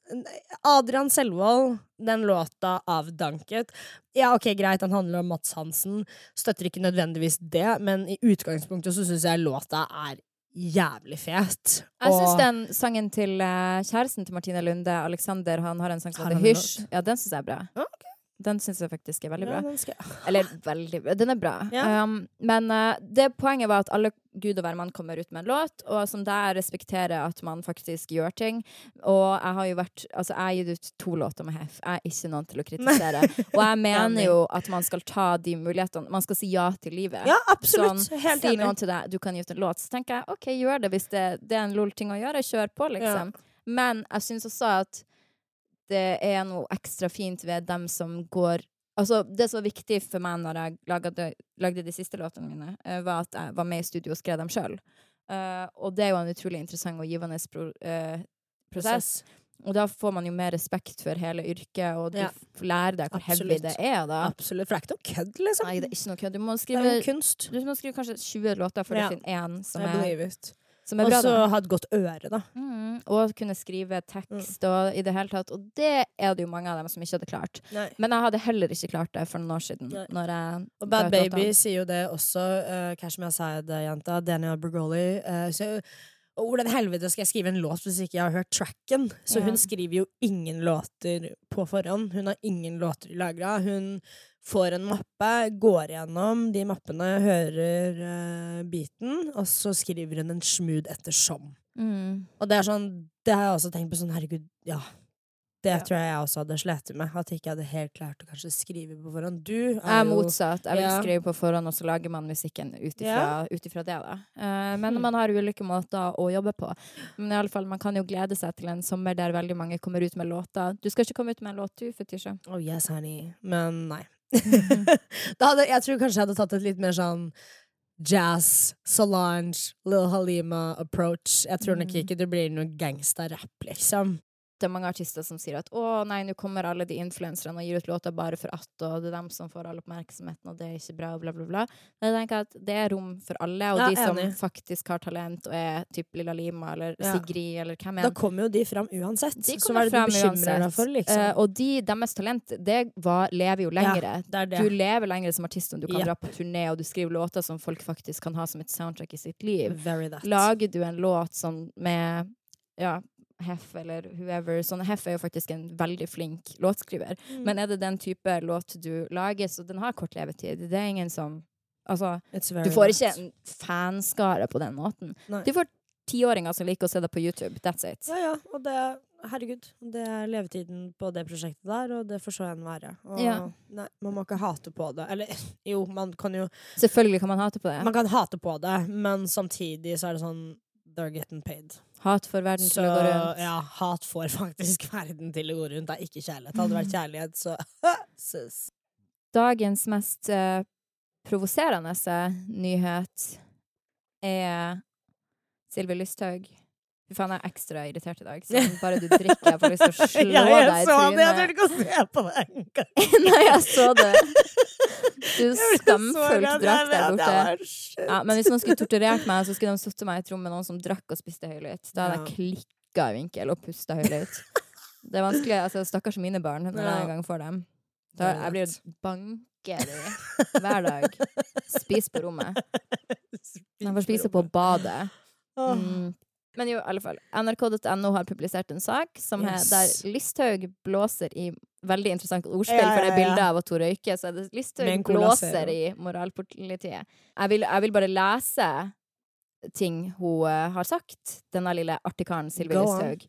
Speaker 1: Adrian Selvold, den låta avdanket. Ja, ok, greit, den handler om Mats Hansen. Støtter ikke nødvendigvis det, men i utgangspunktet så syns jeg låta er jævlig fet.
Speaker 2: Jeg syns den sangen til eh, kjæresten til Martine Lunde, Alexander, han har en sang som heter Hysj. Ja, den syns jeg er bra.
Speaker 1: Ja,
Speaker 2: Den syns jeg faktisk er veldig bra.
Speaker 1: Ja, den skal
Speaker 2: Eller veldig bra. Den er bra.
Speaker 1: Ja.
Speaker 2: Um, men uh, det poenget var at alle gud og hvermann kommer ut med en låt, og som der respekterer at man faktisk gjør ting. Og jeg har jo vært Altså, jeg har gitt ut to låter med Hef. Jeg er ikke noen til å kritisere. og jeg mener jo at man skal ta de mulighetene Man skal si ja til livet.
Speaker 1: Ja, absolutt.
Speaker 2: Sånn,
Speaker 1: Helt
Speaker 2: si
Speaker 1: enig.
Speaker 2: noen til deg, du kan gi ut en låt, så tenker jeg OK, gjør det hvis det, det er en lol-ting å gjøre. Kjør på, liksom. Men jeg syns også at det er noe ekstra fint ved dem som går Altså, det som var viktig for meg når jeg lagde, lagde de siste låtene mine, eh, var at jeg var med i studio og skrev dem sjøl. og det er jo en utrolig interessant og givende pro uh, prosess. Og da får man jo mer respekt for hele yrket, og du
Speaker 1: Ja.
Speaker 2: lærer deg hvor heavy det er, da.
Speaker 1: Absolutt. For det er ikke noe kødd, liksom.
Speaker 2: Nei, det er ikke noe kødd. Du må skrive,
Speaker 1: er
Speaker 2: du må skrive kanskje 20 låter for
Speaker 1: Ja.
Speaker 2: du finner én som, er-
Speaker 1: it.
Speaker 2: Som er bra.
Speaker 1: så
Speaker 2: da.
Speaker 1: ha et godt øre, da.
Speaker 2: Mm, og kunne skrive tekst og i det hele tatt. Og det er det jo mange av dem som ikke hadde klart.
Speaker 1: Nei.
Speaker 2: Men jeg hadde heller ikke klart det for noen år siden.
Speaker 1: Og Bad Baby sier jo det også. Uh, Kashmir Sayed-jenta, Daniel Bergoli. Uh, så, og hvordan helvete skal jeg skrive en låt hvis ikke jeg har hørt tracken? Så hun skriver jo ingen låter på forhånd. Hun har ingen låter lagra. Hun får en mappe, går gjennom de mappene, hører uh, beaten, og så skriver hun en smooth ettersom.
Speaker 2: mm.
Speaker 1: Og det er sånn, det har jeg også tenkt på sånn, herregud, ja. Det
Speaker 2: Ja.
Speaker 1: tror jeg jeg også hadde slitt med. At jeg ikke hadde helt klart å kanskje skrive på forhånd. Du
Speaker 2: Jeg
Speaker 1: er
Speaker 2: er
Speaker 1: jo
Speaker 2: motsatt. Jeg vil
Speaker 1: Ja.
Speaker 2: skrive på forhånd, og så lager man musikken ut ifra, ja. det. Da. Uh, men
Speaker 1: mm.
Speaker 2: man har ulike måter å jobbe på. Men i alle fall, man kan jo glede seg til en sommer der veldig mange kommer ut med låter. Du skal ikke komme ut med en låt, du, Fetisha?
Speaker 1: Oh yes, honey. Men nei.
Speaker 2: Mhm.
Speaker 1: da hadde, jeg tror kanskje jeg hadde tatt et litt mer sånn jazz, Solange, Lil Halima approach. Jeg tror nok
Speaker 2: Mm.
Speaker 1: ikke det blir noe gangsta-rapp, liksom.
Speaker 2: Det er mange artister som sier at å nei, nå kommer alle de influenserne og gir ut låter bare for at', og det er dem som får all oppmerksomheten, og det er ikke bra, og bla, bla, bla. Men jeg tenker at det er rom for alle, og
Speaker 1: Ja,
Speaker 2: de som
Speaker 1: enig.
Speaker 2: faktisk har talent og er typ Lilla Lima eller
Speaker 1: Ja.
Speaker 2: Sigrid eller hvem
Speaker 1: Da kommer jo de fram uansett.
Speaker 2: De
Speaker 1: så hva er det du bekymrer deg for, liksom?
Speaker 2: Uh, og de, deres talent, det var, lever jo lengre.
Speaker 1: det er det.
Speaker 2: Du lever lenger som artist om du kan
Speaker 1: Yep.
Speaker 2: dra på turné, og du skriver låter som folk faktisk kan ha som et soundtrack i sitt liv.
Speaker 1: Very that.
Speaker 2: Lager du en låt sånn med ja, Heff eller whoever sånn, Heff er jo faktisk en veldig flink låtskriver.
Speaker 1: Mm.
Speaker 2: Men er det den type låt du lager, så den har kort levetid. Det er ingen som Altså, du får ikke en fanskare på den måten.
Speaker 1: Nei.
Speaker 2: Du får tiåringer som liker å se deg på YouTube. That's it.
Speaker 1: Ja, ja. Og det Herregud. Det er levetiden på det prosjektet der, og det får så en være. Og
Speaker 2: Ja.
Speaker 1: nei, man må ikke hate på det. Eller jo, man kan jo
Speaker 2: Selvfølgelig kan man hate på det.
Speaker 1: Man kan hate på det, men samtidig så er det sånn They're getting paid.
Speaker 2: Hat for verden
Speaker 1: Så
Speaker 2: til å gå rundt.
Speaker 1: ja, hat får faktisk verden til å gå rundt. Det er ikke kjærlighet. Hadde det vært kjærlighet, så Sus.
Speaker 2: Dagens mest uh, provoserende nyhet er Sylvi Lysthaug. Fy faen, jeg er ekstra irritert i dag. Så bare du drikker, jeg får lyst til å slå
Speaker 1: Ja,
Speaker 2: deg
Speaker 1: jeg så det! Jeg turte ikke å se på det engang.
Speaker 2: Nei, jeg så det. Du skamfullt drakk der borte. Ja, men hvis noen skulle torturert meg, så skulle de satt meg i et rom med noen som drakk og spiste høylytt. Da hadde jeg klikka i vinkel og pusta høylytt. Det er vanskelig, altså Stakkars mine barn når jeg en gang får dem. Da, jeg blir banker i hver dag. Spis på rommet. Jeg får spise på badet. Mm. Men jo, i alle fall. NRK.no har publisert en sak som er der Listhaug blåser i Veldig interessant ordspill,
Speaker 1: Ja,
Speaker 2: for det
Speaker 1: er
Speaker 2: bilde av at hun røyker, så er det Listhaug blåser i moralpolitiet. Jeg vil, jeg vil bare lese ting hun uh, har sagt, denne lille artikaren
Speaker 1: Sylvi
Speaker 2: Listhaug.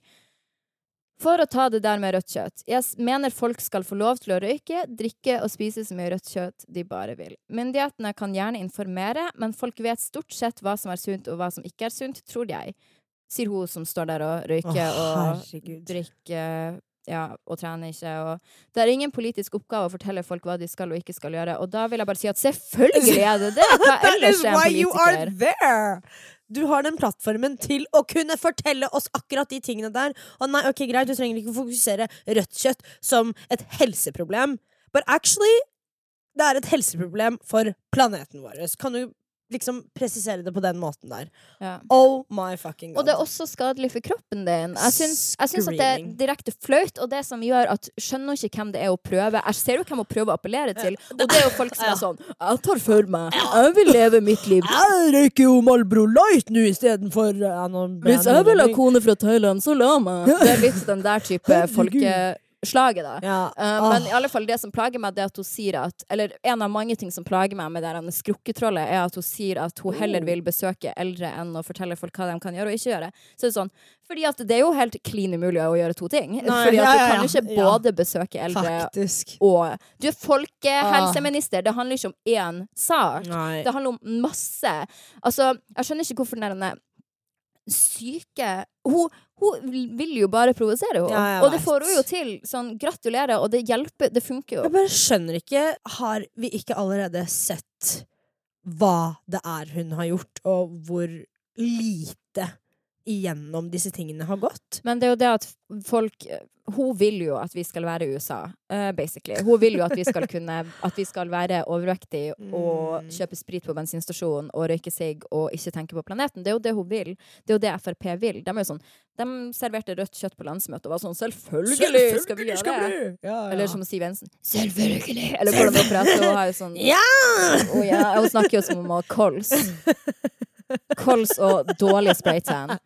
Speaker 2: For å ta det der med rødt kjøtt. Jeg mener folk skal få lov til å røyke, drikke og spise så mye rødt kjøtt de bare vil. Myndighetene kan gjerne informere, men folk vet stort sett hva som er sunt og hva som ikke er sunt, tror jeg. Sier hun som står der og røyker
Speaker 1: oh,
Speaker 2: og drikker ja, og trener ikke. Og det er ingen politisk oppgave å fortelle folk hva de skal og ikke skal gjøre. Og da vil jeg bare si at selvfølgelig er det det! Hva ellers er en politiker?
Speaker 1: Du har den plattformen til å kunne fortelle oss akkurat de tingene der. Og nei, ok, greit, du trenger ikke fokusere rødt kjøtt som et helseproblem. But actually, det er et helseproblem for planeten vår. Kan du liksom presisere det på den måten der?
Speaker 2: Ja.
Speaker 1: Oh my fucking god.
Speaker 2: Og det er også skadelig for kroppen din. Jeg syns, jeg syns at det er direkte flaut, og det som gjør at Skjønner ikke hvem det er å prøve. Jeg ser jo hvem å prøve å appellere til, og det er jo folk som er sånn Jeg tar for meg. Jeg vil leve mitt liv.
Speaker 1: Jeg røyker jo Malbro Light nå istedenfor nå
Speaker 2: Hvis
Speaker 1: jeg
Speaker 2: vil ha kone fra Thailand, så la meg. Det er litt den der type
Speaker 1: Herregud.
Speaker 2: Folkeslaget, da.
Speaker 1: ja.
Speaker 2: Uh, men i alle fall det som plager meg, det er at hun sier at Eller en av mange ting som plager meg med det her skrukketrollet, er at hun sier at hun heller
Speaker 1: Oh.
Speaker 2: vil besøke eldre enn å fortelle folk hva de kan gjøre og ikke gjøre. Så det er sånn, fordi at det er jo helt klin umulig å gjøre to ting.
Speaker 1: Nei,
Speaker 2: fordi at du kan jo ikke både besøke eldre
Speaker 1: Faktisk.
Speaker 2: og Du er folkehelseminister. Det handler ikke om én sak.
Speaker 1: Nei.
Speaker 2: Det handler om masse. Altså, jeg skjønner ikke hvorfor den der syke hun, Hun vil jo bare provosere henne.
Speaker 1: Ja,
Speaker 2: og det får hun jo til. Sånn, gratulerer, og det hjelper. Det funker jo.
Speaker 1: Jeg bare skjønner ikke Har vi ikke allerede sett hva det er hun har gjort, og hvor lite igjennom disse tingene har gått?
Speaker 2: Men det er jo det at folk Hun vil jo at vi skal være i USA, uh, basically. Hun vil jo at vi skal kunne At vi skal være overvektige og
Speaker 1: Mm.
Speaker 2: kjøpe sprit på bensinstasjonen og røyke sigg og ikke tenke på planeten. Det er jo det hun vil. Det er jo det Frp vil. De er jo sånn De serverte rødt kjøtt på landsmøtet og var sånn Selvfølgelig skal vi gjøre det!
Speaker 1: Ja, ja.
Speaker 2: Eller som Siv Jensen. Selvfølgelig! Eller hvordan hun prater. Hun har jo sånn
Speaker 1: Ja!
Speaker 2: Å ja, Hun snakker jo som om hun har kols. Kols og dårlig spraytan.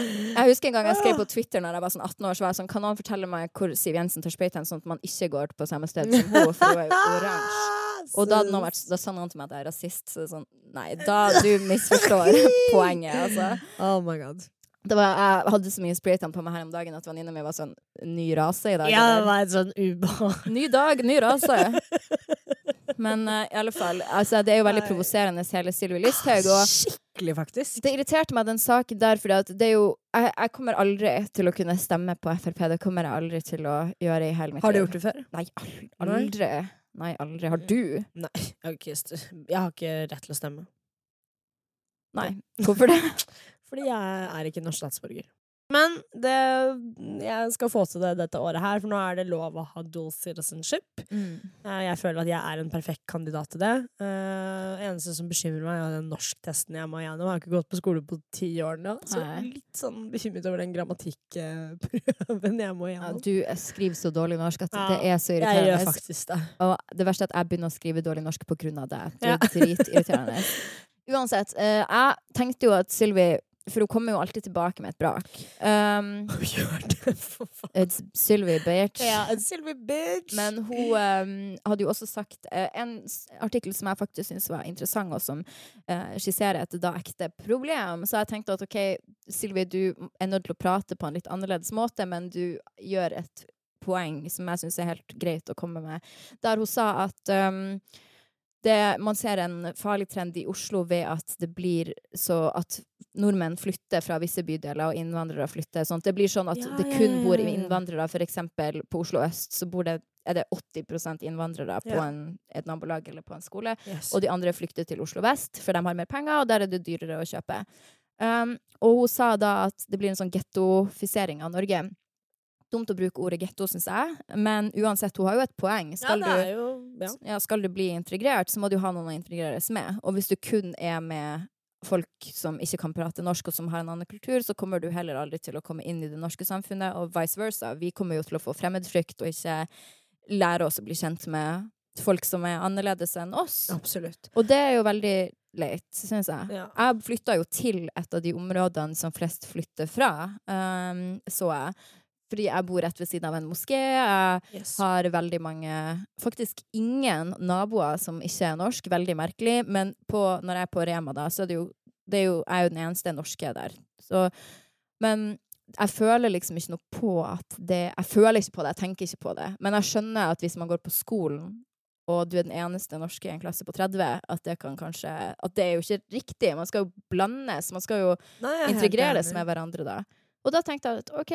Speaker 2: Jeg husker en gang jeg skrev på Twitter Når jeg var sånn 18 år, så var jeg sånn Kan noen fortelle meg hvor Siv Jensen tar spraytan, sånn at man ikke går på samme sted som hun, for hun er jo oransje. Og da, hadde noen vært, da sa noen til meg at jeg er rasist, så sånn Nei, da du misforstår poenget, altså.
Speaker 1: Oh my god.
Speaker 2: Det var, jeg hadde så mye spraytan på meg her om dagen at venninna mi var sånn Ny rase i dag.
Speaker 1: Ja, det var en sånn ubehag.
Speaker 2: Ny dag, ny rase. Men uh, i alle fall, altså, det er jo veldig provoserende hele Sylvi Listhaug. Og
Speaker 1: Skikkelig, faktisk.
Speaker 2: det irriterte meg, den saken der, fordi det er jo jeg, jeg kommer aldri til å kunne stemme på Frp. Det kommer jeg aldri til å gjøre i hele mitt
Speaker 1: Har du gjort det før?
Speaker 2: Nei, al- aldri. Nei, aldri. Har du?
Speaker 1: Nei, jeg har ikke, jeg har ikke rett til å stemme.
Speaker 2: Nei. Hvorfor det?
Speaker 1: Fordi jeg er ikke norsk statsborger. Men det, jeg skal få til det dette året her, for nå er det lov å ha dual citizenship.
Speaker 2: Mm.
Speaker 1: Eh, Jeg føler at jeg er en perfekt kandidat til det. Uh, eneste som bekymrer meg, er den norsktesten jeg må gjennom. Jeg har ikke gått på skole på ti år nå, så jeg er
Speaker 2: Nei.
Speaker 1: litt sånn bekymret over den grammatikkprøven jeg må
Speaker 2: Ja,
Speaker 1: gjennom.
Speaker 2: du eh, skriver så dårlig norsk at
Speaker 1: Ja,
Speaker 2: det er så irriterende.
Speaker 1: jeg gjør faktisk det.
Speaker 2: Og det verste er at jeg begynner å skrive dårlig norsk på grunn av det. Det
Speaker 1: Ja.
Speaker 2: er dritirriterende. Uansett, jeg tenkte jo at Sylvi For hun kommer jo alltid tilbake med et brak. Um,
Speaker 1: Gjør det, for faen.
Speaker 2: it's Sylvie bitch.
Speaker 1: Ja, en Sylvie bitch!
Speaker 2: Men hun um, hadde jo også sagt uh, en artikkel som jeg faktisk syns var interessant, og som uh, skisserer et da ekte problem. Så jeg tenkte at OK, Sylvie, du er nødt til å prate på en litt annerledes måte, men du gjør et poeng som jeg syns er helt greit å komme med, der hun sa at um, det, man ser en farlig trend i Oslo ved at det blir så at nordmenn flytter fra visse bydeler, og innvandrere flytter. Sånn. Det blir sånn at
Speaker 1: Ja,
Speaker 2: det kun bor innvandrere. For eksempel på Oslo øst så bor det, er det 80% innvandrere på
Speaker 1: Ja.
Speaker 2: en, et nabolag eller på en skole.
Speaker 1: Yes.
Speaker 2: Og de andre flykter til Oslo vest, for de har mer penger, og der er det dyrere å kjøpe. Um, og hun sa da at det blir en sånn gettofisering av Norge. Dumt å bruke ordet getto, syns jeg, men uansett, hun har jo et poeng. Skal
Speaker 1: ja,
Speaker 2: du
Speaker 1: det jo ja.
Speaker 2: ja, skal du bli integrert, så må du ha noen å integreres med. Og hvis du kun er med folk som ikke kan prate norsk, og som har en annen kultur, så kommer du heller aldri til å komme inn i det norske samfunnet, og vice versa. Vi kommer jo til å få fremmedfrykt og ikke lære oss å bli kjent med folk som er annerledes enn oss.
Speaker 1: Absolutt.
Speaker 2: Og det er jo veldig leit, syns jeg.
Speaker 1: Ja.
Speaker 2: Jeg flytta jo til et av de områdene som flest flytter fra, um, så jeg. Fordi jeg bor rett ved siden av en moské. Jeg
Speaker 1: Yes.
Speaker 2: har veldig mange Faktisk ingen naboer som ikke er norsk. Veldig merkelig. Men på, når jeg er på Rema, da, så er det jo, det er jo Jeg er jo den eneste norske der. Så, men jeg føler liksom ikke noe på at det Jeg føler ikke på det, jeg tenker ikke på det. Men jeg skjønner at hvis man går på skolen, og du er den eneste norske i en klasse på 30, at det kan kanskje At det er jo ikke riktig. Man skal jo blandes. Man skal jo
Speaker 1: Nei, er
Speaker 2: integreres med hverandre da. Og da tenkte jeg at OK,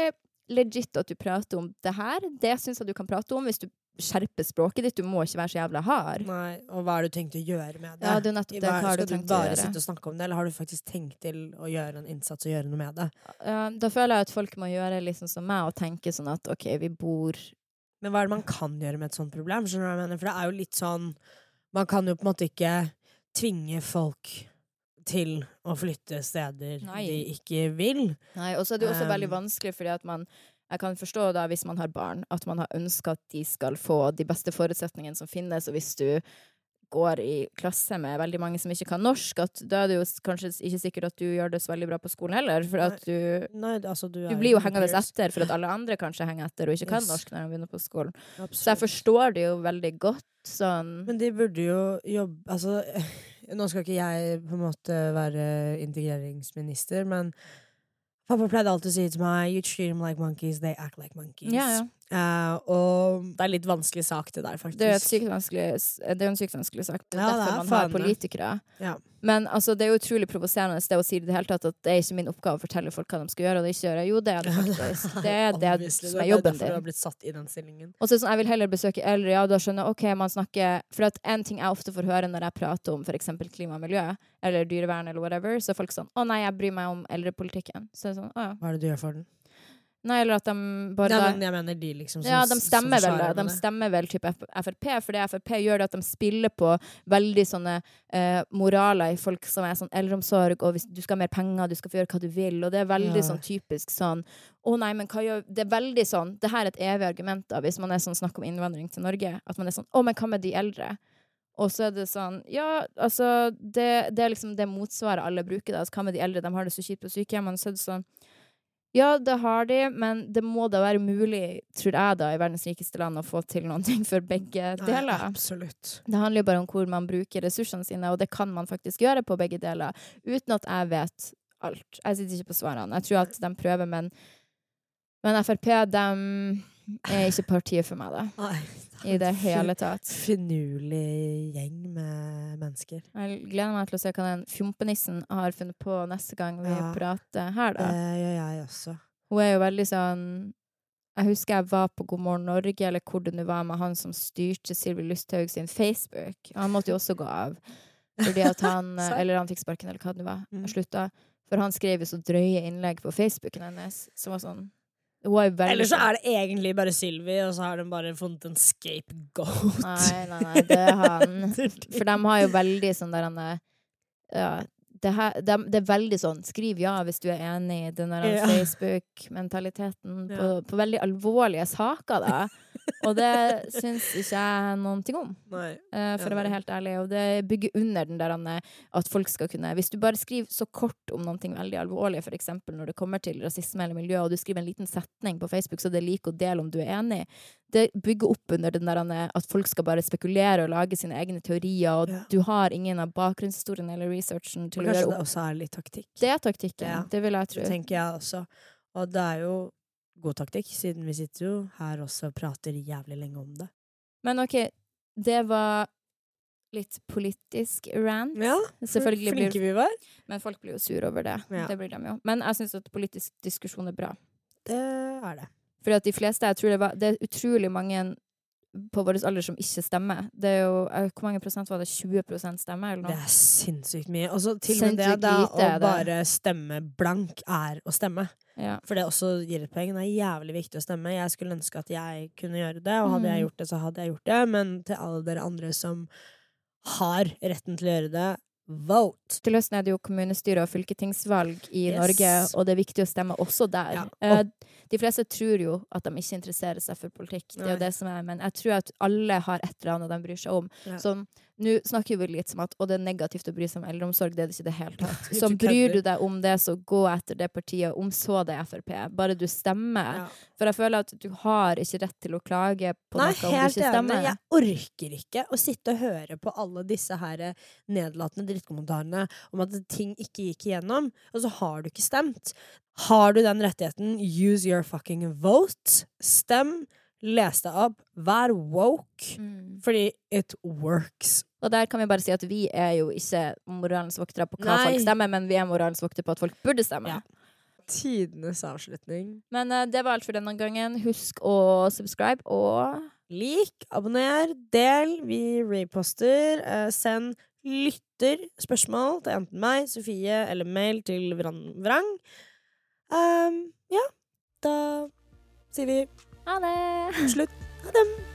Speaker 2: legit at du prater om det her. Det syns jeg du kan prate om hvis du skjerper språket ditt. Du må ikke være så jævla hard.
Speaker 1: Nei, og hva har du tenkt å gjøre med det?
Speaker 2: Ja, det det.
Speaker 1: Hva-
Speaker 2: Hva har du
Speaker 1: Skal du bare sitte og snakke om det, eller har du faktisk tenkt til å gjøre en innsats og gjøre noe med det?
Speaker 2: Ja, da føler jeg at folk må gjøre liksom som meg, og tenke sånn at OK, vi bor
Speaker 1: Men hva er det man kan gjøre med et sånt problem? Skjønner du hva jeg mener? For det er jo litt sånn Man kan jo på en måte ikke tvinge folk til å flytte steder
Speaker 2: Nei.
Speaker 1: de ikke vil.
Speaker 2: Nei, og så er det jo også
Speaker 1: Um,
Speaker 2: veldig vanskelig, fordi at man jeg kan forstå da hvis man har barn, at man har ønska at de skal få de beste forutsetningene som finnes, og hvis du går i klasse med veldig mange som ikke kan norsk, at da er det jo kanskje ikke sikkert at du gjør det så veldig bra på skolen heller, for at du
Speaker 1: Nei, altså du,
Speaker 2: du blir jo hengende etter for at alle andre kanskje henger etter og ikke kan
Speaker 1: Yes.
Speaker 2: norsk når de begynner på skolen. Så jeg forstår det jo veldig godt. Sånn
Speaker 1: Men de burde jo jobbe Altså, nå skal ikke jeg på en måte være integreringsminister, men pappa pleide alltid å si til meg You treat them like monkeys, they act like monkeys.
Speaker 2: Ja, ja.
Speaker 1: Eh, og det er litt vanskelig sak, det der, faktisk.
Speaker 2: Det er, et sykt det er en sykt vanskelig sak. Det er
Speaker 1: Ja, det
Speaker 2: derfor
Speaker 1: er
Speaker 2: man har politikere.
Speaker 1: Ja.
Speaker 2: Men altså, det er jo utrolig provoserende det å si det hele tatt at det er ikke min oppgave å fortelle folk hva de skal gjøre og det ikke gjøre. Jo, det er det faktisk. Det er det som
Speaker 1: det
Speaker 2: er jobben din.
Speaker 1: har blitt satt i den stillingen.
Speaker 2: Og så er det sånn, jeg vil heller besøke eldre, ja, da skjønner jeg, ok, man snakker For at en ting jeg ofte får høre når jeg prater om eksempel klima og miljø, eller dyrevern eller whatever, så er folk sånn, å nei, jeg bryr meg om eldrepolitikken. Så er det sånn, å ja.
Speaker 1: Hva er det du gjør for den?
Speaker 2: Nei, eller at de bare
Speaker 1: Ja, men jeg mener de, liksom. Som,
Speaker 2: Ja, de stemmer vel. De stemmer vel type Frp, for det Frp gjør, det at de spiller på veldig sånne eh, moraler i folk som er sånn eldreomsorg, og hvis du skal ha mer penger, du skal få gjøre hva du vil, og det er veldig
Speaker 1: Ja.
Speaker 2: sånn typisk sånn Å nei, men hva gjør Det er veldig sånn Det her er et evig argument da, hvis man er sånn snakk om innvandring til Norge, at man er sånn Å, men hva med de eldre? Og så er det sånn Ja, altså Det, det er liksom det motsvaret alle bruker, da. Altså, hva med de eldre? De har det så kjipt på sykehjemmene. Så er det sånn ja, det har de, men det må da være mulig, tror jeg da, i verdens rikeste land å få til noen ting for begge
Speaker 1: Nei,
Speaker 2: deler.
Speaker 1: absolutt.
Speaker 2: Det handler jo bare om hvor man bruker ressursene sine, og det kan man faktisk gjøre på begge deler, uten at jeg vet alt. Jeg sitter ikke på svarene. Jeg tror at de prøver, men, men Frp, de er ikke partiet for meg, da. I det hele tatt.
Speaker 1: Finurlig gjeng med mennesker.
Speaker 2: Jeg gleder meg til å se hva den fjompenissen har funnet på neste gang vi
Speaker 1: Ja.
Speaker 2: prater her,
Speaker 1: Det
Speaker 2: da.
Speaker 1: gjør jeg også.
Speaker 2: Hun er jo veldig sånn Jeg husker jeg var på God morgen Norge, eller hvor det nå var, med han som styrte Sylvi Lysthaug sin Facebook. Han måtte jo også gå av. Fordi at han Eller han fikk sparken, eller hva det var.
Speaker 1: Mm.
Speaker 2: Og slutta. For han skrev jo så drøye innlegg på Facebooken hennes som var sånn
Speaker 1: Eller så er det egentlig bare Sylvi, og så har de bare funnet en scapegoat.
Speaker 2: Nei, nei, nei, det er han. For de har jo veldig sånn der han er Ja, det, her, de, det er veldig sånn Skriv ja hvis du er enig i den der
Speaker 1: Ja.
Speaker 2: Facebook-mentaliteten på, på veldig alvorlige saker, da. Og det syns ikke jeg noen ting om,
Speaker 1: Nei.
Speaker 2: eh, for å være helt ærlig. Og det bygger under den der er- at folk skal kunne Hvis du bare skriver så kort om noe veldig alvorlig, eksempel når det kommer til rasisme eller miljø, og du skriver en liten setning på Facebook så det er like å dele om du er enig, det bygger opp under den der er- at folk skal bare spekulere og lage sine egne teorier, og
Speaker 1: Ja.
Speaker 2: du har ingen av bakgrunnshistorien eller researchen til å gjøre opp.
Speaker 1: kanskje det også er litt taktikk.
Speaker 2: Det er taktikken.
Speaker 1: Ja.
Speaker 2: Det vil jeg tro.
Speaker 1: Det tenker jeg også. Og det er jo god taktikk, siden vi sitter jo her også og prater jævlig lenge om det.
Speaker 2: Men OK, det var litt politisk rant.
Speaker 1: Ja,
Speaker 2: Selvfølgelig blir
Speaker 1: flinke vi var.
Speaker 2: Men folk blir jo sur over det.
Speaker 1: Ja.
Speaker 2: Det blir de jo. Men jeg syns at politisk diskusjon er bra.
Speaker 1: Det er det.
Speaker 2: Fordi at de fleste, jeg tror det var Det er utrolig mange på vår alder som ikke stemmer. Det er jo, eh, Hvor mange prosent var det? 20% stemmer, eller
Speaker 1: Det er sinnssykt mye. Og så til og med det, da, å bare stemme blank er å stemme.
Speaker 2: Ja.
Speaker 1: For det også gir et poeng. Det er jævlig viktig å stemme. Jeg skulle ønske at jeg kunne gjøre det, og hadde jeg
Speaker 2: Mm.
Speaker 1: gjort det, så hadde jeg gjort det. Men til alle dere andre som har retten til å gjøre det, vote!
Speaker 2: Til høsten er det jo kommunestyre- og fylketingsvalg i
Speaker 1: Yes.
Speaker 2: Norge, og det er viktig å stemme også der.
Speaker 1: Ja.
Speaker 2: Eh, De fleste tror jo at de ikke interesserer seg for politikk, det er jo det som er, men jeg tror at alle har et eller annet de bryr seg om.
Speaker 1: Ja.
Speaker 2: Sånn, nå snakker vi litt som at å, det er negativt å bry seg om eldreomsorg, det er det ikke i det hele tatt. Så bryr du deg om det, så gå etter det partiet, om så det er Frp. Bare du stemmer.
Speaker 1: Ja.
Speaker 2: For jeg føler at du har ikke rett til å klage på
Speaker 1: Nei,
Speaker 2: noe om du
Speaker 1: helt
Speaker 2: ikke
Speaker 1: enig. Jeg orker ikke å sitte og høre på alle disse her eh, nedlatende drittkommentarene om at ting ikke gikk igjennom, og så har du ikke stemt. Har du den rettigheten, use your fucking vote. Stem. Les deg opp. Vær woke.
Speaker 2: Mm.
Speaker 1: Fordi it works.
Speaker 2: Og der kan vi bare si at vi er jo ikke moralens voktere på hva
Speaker 1: Nei.
Speaker 2: folk stemmer, men vi er moralens voktere på at folk burde stemme.
Speaker 1: Ja. Tidenes avslutning.
Speaker 2: Men uh, det var alt for denne gangen. Husk å subscribe og
Speaker 1: Lik, abonner, del. Vi reposter. Uh, send lytterspørsmål til enten meg, Sofie eller mail til Vrang. vrang. Um, ja, da sier vi
Speaker 2: ha det!
Speaker 1: slutt. Ha det.